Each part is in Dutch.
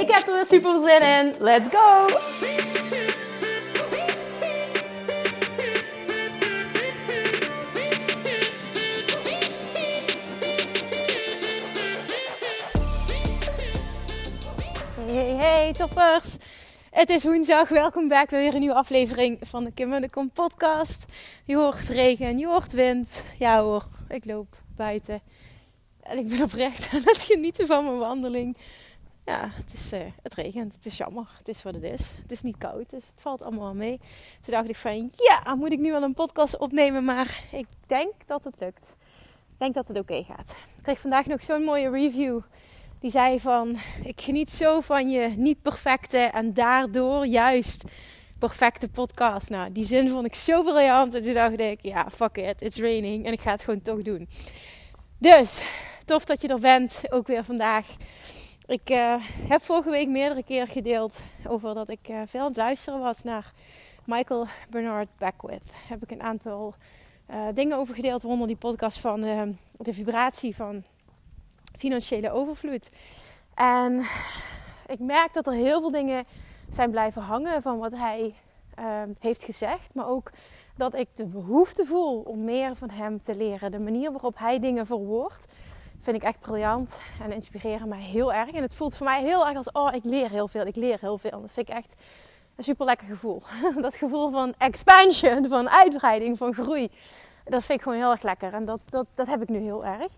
Ik heb er weer super zin in. Let's go! Hey, hey, toppers! Het is woensdag, welkom bij weer een nieuwe aflevering van de Kim en de Kom podcast. Je hoort regen, je hoort wind. Ja hoor, ik loop buiten. En ik ben oprecht aan het genieten van mijn wandeling. Ja, het, is, uh, het regent, het is jammer, het is wat het is. Het is niet koud, dus het valt allemaal mee. Toen dacht ik van, ja, moet ik nu wel een podcast opnemen, maar ik denk dat het lukt. Ik denk dat het oké gaat. Ik kreeg vandaag nog zo'n mooie review die zei van, ik geniet zo van je niet perfecte en daardoor juist perfecte podcast. Nou, die zin vond ik zo briljant. En toen dacht ik, ja, fuck it, it's raining. En ik ga het gewoon toch doen. Dus, tof dat je er bent, ook weer vandaag. Ik uh, heb vorige week meerdere keer gedeeld over dat ik uh, veel aan het luisteren was naar Michael Bernard Beckwith. Heb ik een aantal uh, dingen over gedeeld, waaronder die podcast van de vibratie van financiële overvloed. En ik merk dat er heel veel dingen zijn blijven hangen van wat hij uh, heeft gezegd. Maar ook dat ik de behoefte voel om meer van hem te leren. De manier waarop hij dingen verwoordt, vind ik echt briljant. En inspireren mij heel erg. En het voelt voor mij heel erg als, oh, ik leer heel veel. Ik leer heel veel. Dat vind ik echt een super lekker gevoel. Dat gevoel van expansion, van uitbreiding, van groei. Dat vind ik gewoon heel erg lekker. En dat, dat, dat heb ik nu heel erg.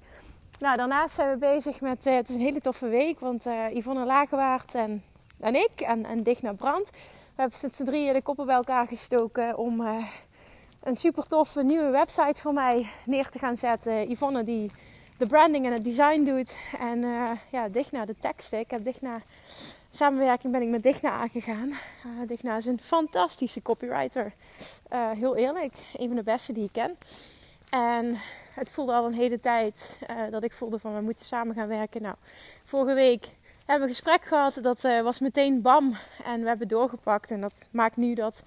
Nou, daarnaast zijn we bezig met. Uh, het is een hele toffe week, want uh, Yvonne Lagewaard en, en ik en, en Brand. We hebben z'n drieën de koppen bij elkaar gestoken om uh, een super toffe nieuwe website voor mij neer te gaan zetten. Yvonne die de branding en het design doet. En ja, Digna de teksten. Ik heb Digna. Samenwerking ben ik met Digna aangegaan. Digna is een fantastische copywriter. heel eerlijk, een van de beste die ik ken. En het voelde al een hele tijd uh, dat ik voelde van we moeten samen gaan werken. Nou, vorige week hebben we een gesprek gehad. Dat uh, was meteen bam. En we hebben doorgepakt. En dat maakt nu dat,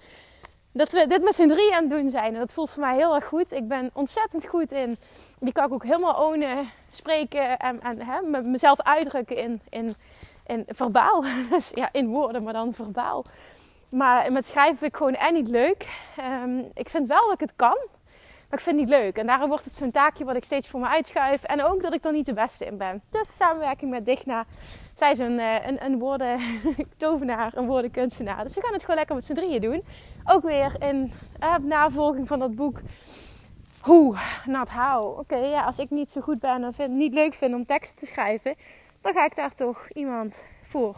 dat we dit met z'n drie aan het doen zijn. En dat voelt voor mij heel erg goed. Ik ben ontzettend goed in. Die kan ik ook helemaal ownen, spreken en, en hè, mezelf uitdrukken in, in, in verbaal. dus ja, in woorden, maar dan verbaal. Maar met schrijven vind ik gewoon en niet leuk. Um, ik vind wel dat ik het kan. Maar ik vind het niet leuk. En daarom wordt het zo'n taakje wat ik steeds voor me uitschuif. En ook dat ik er niet de beste in ben. Dus samenwerking met Digna. Zij is een, eh, een, een woorden tovenaar, een woordenkunstenaar. Dus we gaan het gewoon lekker met z'n drieën doen. Ook weer in uh, navolging van dat boek. Hoe, not how. Oké, ja, als ik niet zo goed ben en vind, niet leuk vind om teksten te schrijven. Dan ga ik daar toch iemand voor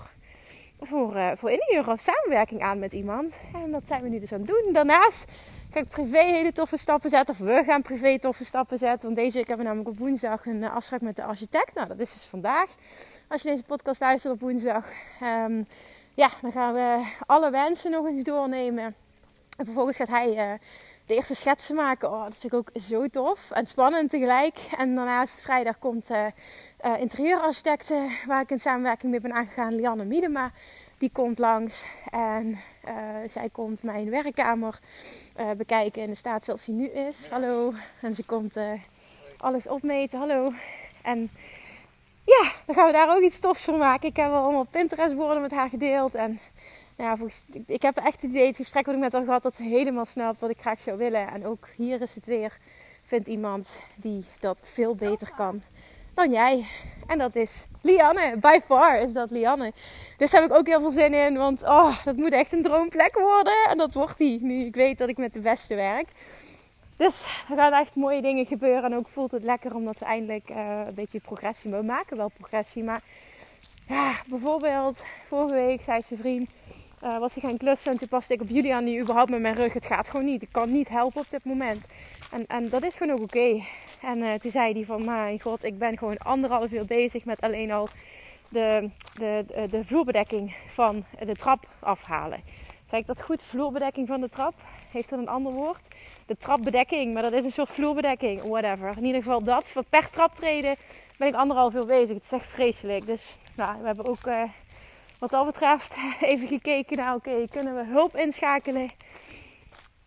voor, uh, voor of samenwerking aan met iemand. En dat zijn we nu dus aan het doen. Daarnaast ga ik privé hele toffe stappen zetten. Of we gaan privé toffe stappen zetten. Want deze week hebben we namelijk op woensdag een uh, afspraak met de architect. Nou, dat is dus vandaag. Als je deze podcast luistert op woensdag. Um, ja, dan gaan we alle wensen nog eens doornemen. En vervolgens gaat hij uh, de eerste schetsen maken. Oh, dat vind ik ook zo tof en spannend tegelijk. En daarnaast vrijdag komt uh, uh, interieurarchitecte, waar ik in samenwerking mee ben aangegaan, Lianne Miedema. Die komt langs en uh, zij komt mijn werkkamer bekijken in de staat zoals die nu is. Hallo. En ze komt alles opmeten. Hallo. En ja, dan gaan we daar ook iets tofs voor maken. Ik heb al allemaal Pinterest borden met haar gedeeld. En ja, volgens, ik heb echt het idee, het gesprek wat ik met haar gehad, dat ze helemaal snapt wat ik graag zou willen. En ook hier is het weer, vindt iemand die dat veel beter kan dan jij. En dat is Lianne. By far is dat Lianne. Dus daar heb ik ook heel veel zin in. Want oh, dat moet echt een droomplek worden. En dat wordt die. Nu ik weet dat ik met de beste werk. Dus er gaan echt mooie dingen gebeuren. En ook voelt het lekker omdat we eindelijk uh, een beetje progressie. We maken wel progressie. Maar ja, bijvoorbeeld vorige week zei zijn vriend uh, was hij gaan klussen en toen paste ik op Julian die überhaupt met mijn rug. Het gaat gewoon niet. Ik kan niet helpen op dit moment. En, en dat is gewoon ook oké. En uh, toen zei hij van, mijn god, ik ben gewoon anderhalf uur bezig met alleen al de, de, de, de vloerbedekking van de trap afhalen. Zeg ik dat goed? Vloerbedekking van de trap? Heeft dat een ander woord? De trapbedekking, maar dat is een soort vloerbedekking, whatever. In ieder geval dat. Per traptreden ben ik anderhalf uur bezig. Het is echt vreselijk. Dus nou, we hebben ook uh, wat dat betreft even gekeken naar, oké, kunnen we hulp inschakelen?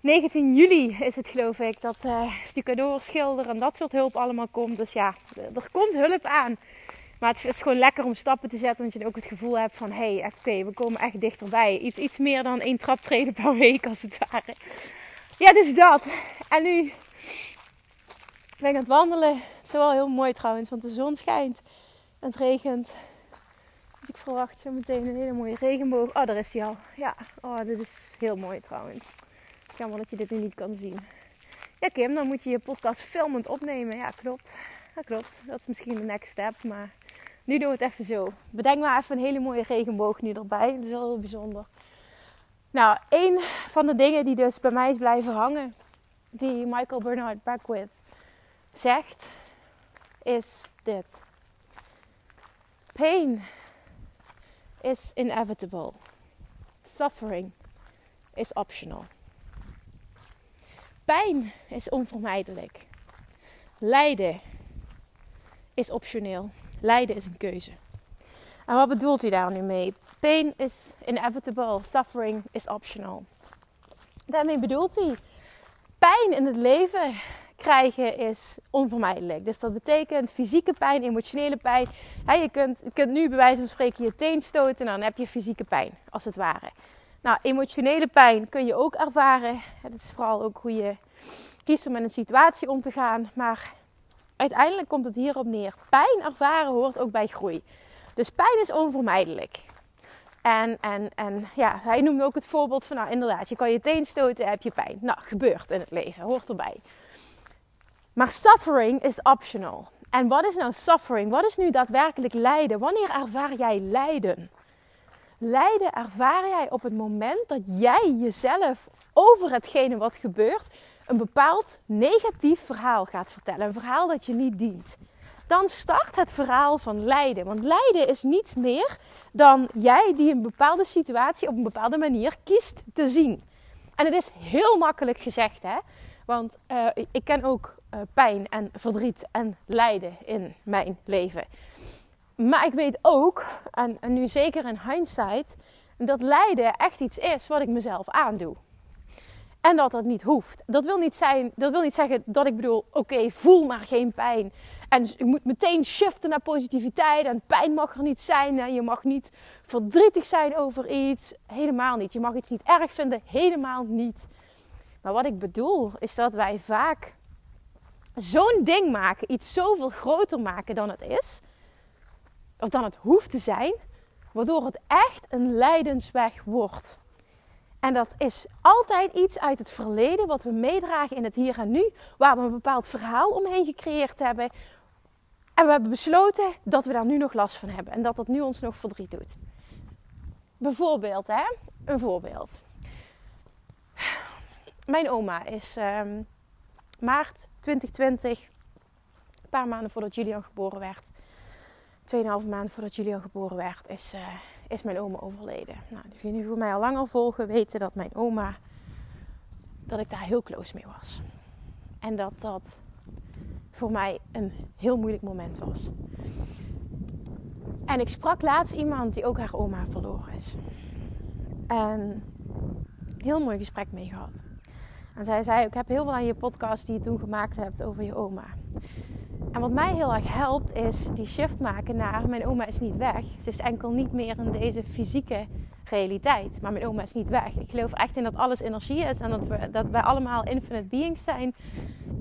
19 juli is het geloof ik dat uh, stucadoor, schilder en dat soort hulp allemaal komt. Dus ja, er komt hulp aan. Maar het is gewoon lekker om stappen te zetten. Want je ook het gevoel hebt van... Hé, hey, oké, we komen echt dichterbij. Iets, iets meer dan één traptreden per week als het ware. Ja, dus dat. En nu ben ik aan het wandelen. Het is wel heel mooi trouwens. Want de zon schijnt. En het regent. Ik verwacht zo meteen een hele mooie regenboog. Oh, daar is hij al. Ja, oh, dit is heel mooi trouwens. Het is jammer dat je dit nu niet kan zien. Ja, Kim, dan moet je je podcast filmend opnemen. Ja, klopt. Dat klopt. Dat is misschien de next step. Maar nu doen we het even zo. Bedenk maar even een hele mooie regenboog nu erbij. Dat is wel heel bijzonder. Nou, een van de dingen die dus bij mij is blijven hangen, die Michael Bernard Beckwith zegt, is dit. Pain is inevitable. Suffering is optional. Pijn is onvermijdelijk. Lijden is optioneel. Lijden is een keuze. En wat bedoelt hij daar nu mee? Pain is inevitable, suffering is optional. Daarmee bedoelt hij pijn in het leven krijgen is onvermijdelijk. Dus dat betekent fysieke pijn, emotionele pijn. je, kunt, je kunt nu bij wijze van spreken je teen stoten en dan heb je fysieke pijn, als het ware. Nou, emotionele pijn kun je ook ervaren. Het is vooral ook hoe je kiest om met een situatie om te gaan. Maar uiteindelijk komt het hierop neer. Pijn ervaren hoort ook bij groei. Dus pijn is onvermijdelijk. En, en, en ja, hij noemde ook het voorbeeld van, nou inderdaad, je kan je teen stoten, heb je pijn. Nou, gebeurt in het leven, hoort erbij. Maar suffering is optional. En wat is nou suffering? Wat is nu daadwerkelijk lijden? Wanneer ervaar jij lijden? Lijden ervaar jij op het moment dat jij jezelf over hetgene wat gebeurt een bepaald negatief verhaal gaat vertellen. Een verhaal dat je niet dient. Dan start het verhaal van lijden. Want lijden is niets meer dan jij die een bepaalde situatie op een bepaalde manier kiest te zien. En het is heel makkelijk gezegd, hè? Want uh, ik ken ook uh, pijn en verdriet en lijden in mijn leven. Maar ik weet ook, en, nu zeker in hindsight, dat lijden echt iets is wat ik mezelf aandoe. En dat dat niet hoeft. Dat wil niet, zijn, dat wil niet zeggen dat ik bedoel, oké, voel maar geen pijn. En je moet meteen shiften naar positiviteit. En pijn mag er niet zijn. En je mag niet verdrietig zijn over iets. Helemaal niet. Je mag iets niet erg vinden. Helemaal niet. Maar wat ik bedoel is dat wij vaak zo'n ding maken. Iets zoveel groter maken dan het is. Of dan het hoeft te zijn. Waardoor het echt een lijdensweg wordt. En dat is altijd iets uit het verleden wat we meedragen in het hier en nu, waar we een bepaald verhaal omheen gecreëerd hebben. En we hebben besloten dat we daar nu nog last van hebben en dat dat nu ons nog verdriet doet. Bijvoorbeeld, hè? Een voorbeeld. Mijn oma is um, maart 2020, een paar maanden voordat Julian geboren werd, 2,5 maanden voordat Julian geboren werd, is, uh, is mijn oma overleden. Nou, die jullie voor mij al langer volgen, weten dat mijn oma, dat ik daar heel close mee was. En dat dat voor mij een heel moeilijk moment was. En ik sprak laatst iemand die ook haar oma verloren is. En heel mooi gesprek mee gehad. En zij zei: Ik heb heel veel aan je podcast die je toen gemaakt hebt over je oma. En wat mij heel erg helpt is die shift maken naar mijn oma is niet weg. Ze is enkel niet meer in deze fysieke realiteit. Maar mijn oma is niet weg. Ik geloof echt in dat alles energie is en dat, we, dat wij allemaal infinite beings zijn.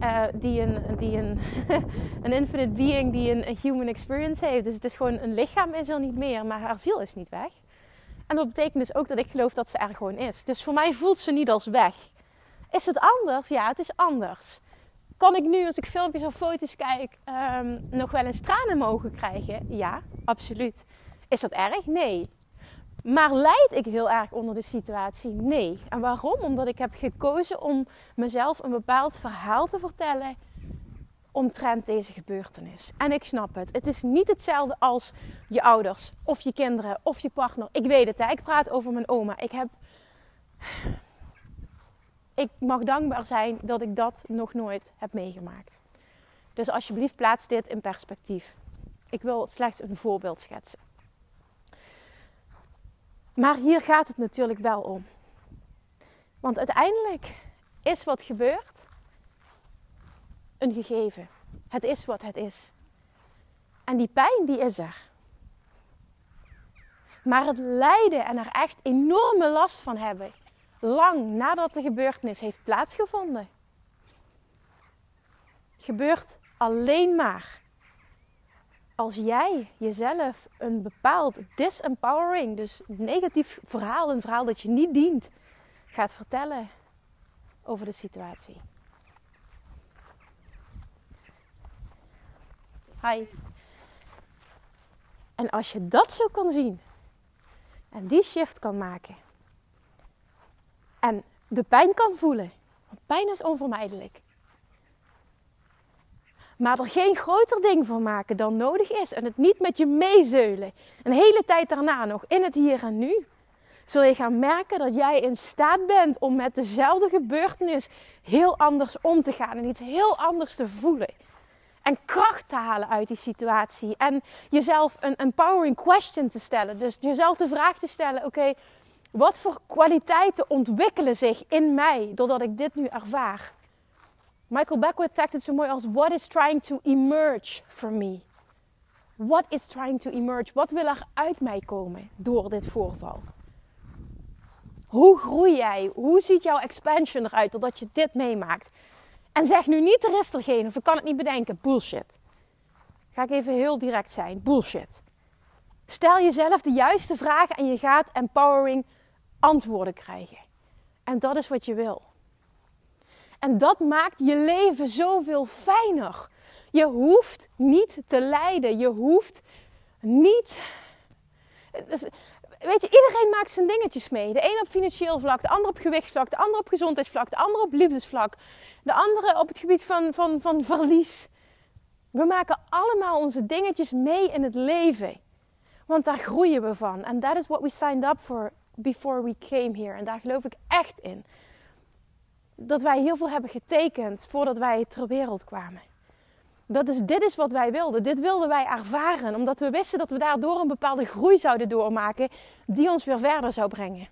Uh, die een, die een, een infinite being die een, een, human experience heeft. Dus het is gewoon een lichaam is er niet meer, maar haar ziel is niet weg. En dat betekent dus ook dat ik geloof dat ze er gewoon is. Dus voor mij voelt ze niet als weg. Is het anders? Ja, het is anders. Kan ik nu, als ik filmpjes of foto's kijk, um, nog wel eens tranen mogen krijgen? Ja, absoluut. Is dat erg? Nee. Maar leid ik heel erg onder de situatie? Nee. En waarom? Omdat ik heb gekozen om mezelf een bepaald verhaal te vertellen omtrent deze gebeurtenis. En ik snap het. Het is niet hetzelfde als je ouders of je kinderen of je partner. Ik weet het, hè. ik praat over mijn oma. Ik heb. Ik mag dankbaar zijn dat ik dat nog nooit heb meegemaakt. Dus alsjeblieft, plaats dit in perspectief. Ik wil slechts een voorbeeld schetsen. Maar hier gaat het natuurlijk wel om. Want uiteindelijk is wat gebeurt een gegeven. Het is wat het is. En die pijn die is er. Maar het lijden en er echt enorme last van hebben, lang nadat de gebeurtenis heeft plaatsgevonden, gebeurt alleen maar als jij jezelf een bepaald disempowering, dus negatief verhaal, een verhaal dat je niet dient, gaat vertellen over de situatie. Hi. En als je dat zo kan zien en die shift kan maken en de pijn kan voelen, want pijn is onvermijdelijk. Maar er geen groter ding van maken dan nodig is en het niet met je meezeulen. Een hele tijd daarna nog in het hier en nu. Zul je gaan merken dat jij in staat bent om met dezelfde gebeurtenis heel anders om te gaan en iets heel anders te voelen en kracht te halen uit die situatie. En jezelf een empowering question te stellen. Dus jezelf de vraag te stellen: oké, wat voor kwaliteiten ontwikkelen zich in mij doordat ik dit nu ervaar? Michael Beckwith zegt het zo mooi als: What is trying to emerge from me? What is trying to emerge? Wat wil er uit mij komen door dit voorval? Hoe groei jij? Hoe ziet jouw expansion eruit doordat je dit meemaakt? En zeg nu niet, er is er geen, of ik kan het niet bedenken. Bullshit. Ga ik even heel direct zijn. Bullshit. Stel jezelf de juiste vragen en je gaat empowering antwoorden krijgen. En dat is wat je wil. En dat maakt je leven zoveel fijner. Je hoeft niet te lijden. Je hoeft niet. Weet je, iedereen maakt zijn dingetjes mee. De een op financieel vlak, de ander op gewichtsvlak, de ander op gezondheidsvlak, de ander op liefdesvlak, de andere op het gebied van, van, van verlies. We maken allemaal onze dingetjes mee in het leven. Want daar groeien we van. And that is what we signed up for before we came here. En daar geloof ik echt in. Dat wij heel veel hebben getekend voordat wij ter wereld kwamen. Dat is, dit is wat wij wilden. Dit wilden wij ervaren. Omdat we wisten dat we daardoor een bepaalde groei zouden doormaken. Die ons weer verder zou brengen.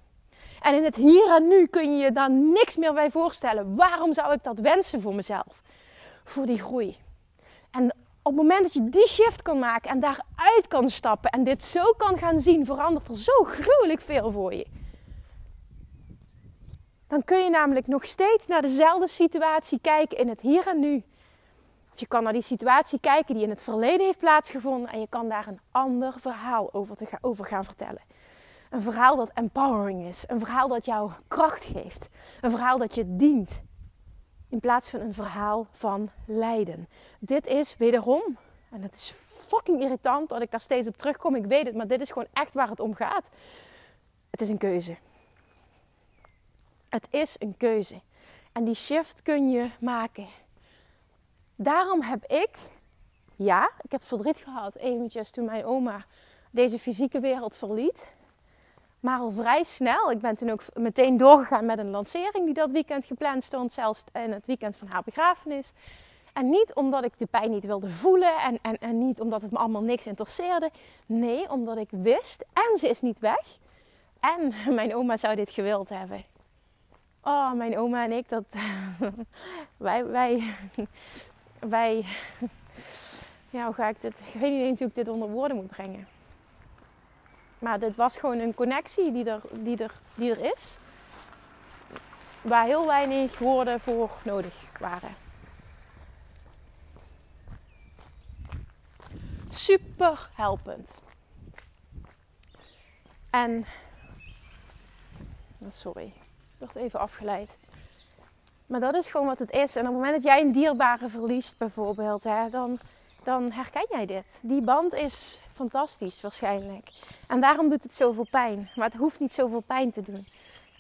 En in het hier en nu kun je je daar niks meer bij voorstellen. Waarom zou ik dat wensen voor mezelf? Voor die groei. En op het moment dat je die shift kan maken en daaruit kan stappen en dit zo kan gaan zien, verandert er zo gruwelijk veel voor je. Dan kun je namelijk nog steeds naar dezelfde situatie kijken in het hier en nu. Of je kan naar die situatie kijken die in het verleden heeft plaatsgevonden en je kan daar een ander verhaal over, te over gaan vertellen. Een verhaal dat empowering is. Een verhaal dat jou kracht geeft. Een verhaal dat je dient. In plaats van een verhaal van lijden. Dit is wederom, en het is fucking irritant dat ik daar steeds op terugkom. Ik weet het, maar dit is gewoon echt waar het om gaat. Het is een keuze. Het is een keuze. En die shift kun je maken. Daarom heb ik, ja, ik heb verdriet gehad eventjes toen mijn oma deze fysieke wereld verliet. Maar al vrij snel, ik ben toen ook meteen doorgegaan met een lancering die dat weekend gepland stond, zelfs in het weekend van haar begrafenis. En niet omdat ik de pijn niet wilde voelen en, en, en niet omdat het me allemaal niks interesseerde. Nee, omdat ik wist, en ze is niet weg. En mijn oma zou dit gewild hebben. Oh, mijn oma en ik, dat. wij, wij. Wij. Ja, hoe ga ik dit. Ik weet niet eens hoe ik dit onder woorden moet brengen. Maar dit was gewoon een connectie die er, die er, die er is. Waar heel weinig woorden voor nodig waren. Super helpend. En. Sorry, ik werd even afgeleid. Maar dat is gewoon wat het is. En op het moment dat jij een dierbare verliest, bijvoorbeeld, hè, dan, dan herken jij dit. Die band is fantastisch waarschijnlijk. En daarom doet het zoveel pijn. Maar het hoeft niet zoveel pijn te doen.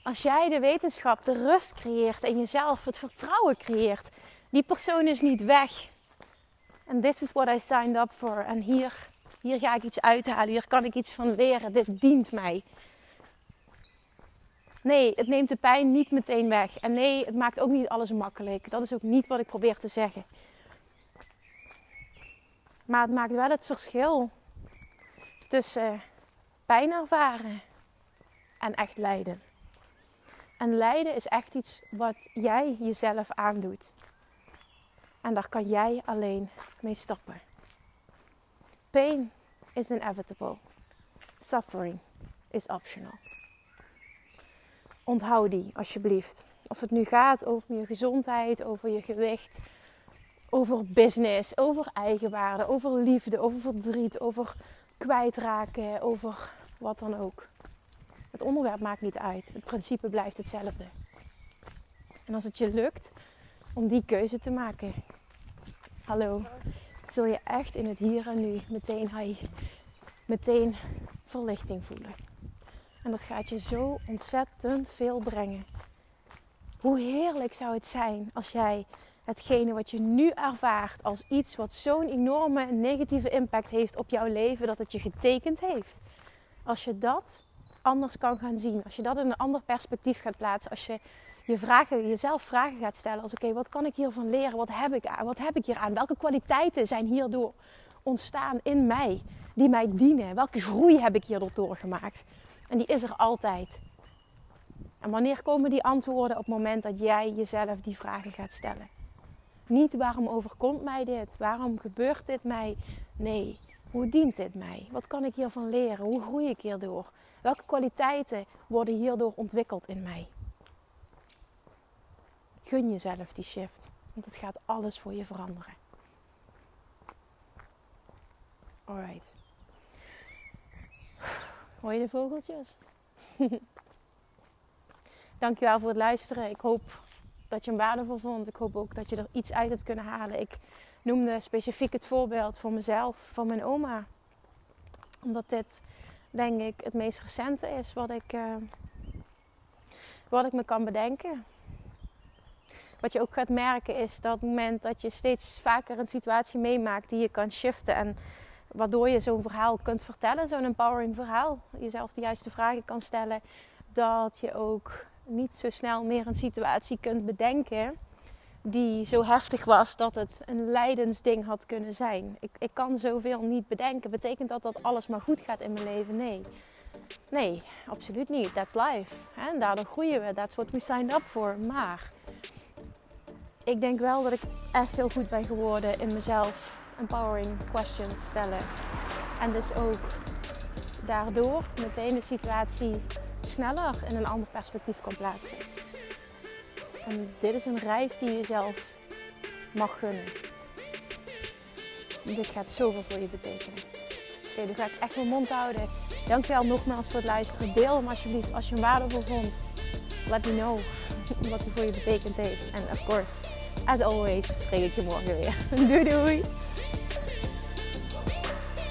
Als jij de wetenschap, de rust creëert en jezelf, het vertrouwen creëert. Die persoon is niet weg. En this is what I signed up for. En hier, hier ga ik iets uithalen. Hier kan ik iets van leren. Dit dient mij. Nee, het neemt de pijn niet meteen weg. En nee, het maakt ook niet alles makkelijk. Dat is ook niet wat ik probeer te zeggen. Maar het maakt wel het verschil tussen pijn ervaren en echt lijden. En lijden is echt iets wat jij jezelf aandoet. En daar kan jij alleen mee stappen. Pain is inevitable. Suffering is optional. Onthoud die alsjeblieft. Of het nu gaat over je gezondheid, over je gewicht, over business, over eigenwaarde, over liefde, over verdriet, over kwijtraken, over wat dan ook. Het onderwerp maakt niet uit. Het principe blijft hetzelfde. En als het je lukt om die keuze te maken, hallo, zul je echt in het hier en nu meteen, hi, meteen verlichting voelen. En dat gaat je zo ontzettend veel brengen. Hoe heerlijk zou het zijn als jij hetgene wat je nu ervaart als iets wat zo'n enorme negatieve impact heeft op jouw leven, dat het je getekend heeft. Als je dat anders kan gaan zien, als je dat in een ander perspectief gaat plaatsen, als je je vragen, jezelf vragen gaat stellen als oké, wat kan ik hiervan leren? Wat heb ik aan? Wat heb ik hier aan? Welke kwaliteiten zijn hierdoor ontstaan in mij die mij dienen? Welke groei heb ik hierdoor doorgemaakt? En die is er altijd. En wanneer komen die antwoorden? Op het moment dat jij jezelf die vragen gaat stellen. Niet waarom overkomt mij dit? Waarom gebeurt dit mij? Nee, hoe dient dit mij? Wat kan ik hiervan leren? Hoe groei ik hierdoor? Welke kwaliteiten worden hierdoor ontwikkeld in mij? Gun jezelf die shift, want het gaat alles voor je veranderen. Alright. Hoor je de vogeltjes? Dankjewel voor het luisteren. Ik hoop dat je hem waardevol vond. Ik hoop ook dat je er iets uit hebt kunnen halen. Ik noemde specifiek het voorbeeld voor mezelf, van mijn oma. Omdat dit, denk ik, het meest recente is wat ik, uh, wat ik me kan bedenken. Wat je ook gaat merken is dat het moment dat je steeds vaker een situatie meemaakt die je kan shiften en waardoor je zo'n verhaal kunt vertellen, zo'n empowering verhaal, jezelf de juiste vragen kan stellen, dat je ook niet zo snel meer een situatie kunt bedenken die zo heftig was dat het een lijdensding had kunnen zijn. Ik, ik kan zoveel niet bedenken. Betekent dat dat alles maar goed gaat in mijn leven? Nee. Nee, absoluut niet. That's life. En daardoor groeien we. That's what we signed up for. Maar ik denk wel dat ik echt heel goed ben geworden in mezelf empowering questions stellen. En dus ook daardoor meteen de situatie sneller in een ander perspectief kan plaatsen. En dit is een reis die je jezelf mag gunnen. Dit gaat zoveel voor je betekenen. Oké, dan ga ik echt mijn mond houden. Dankjewel nogmaals voor het luisteren. Deel hem alsjeblieft als je hem waardevol vond. Let me know wat hij voor je betekend heeft. En of course, as always, spreek ik je morgen weer. doei doei!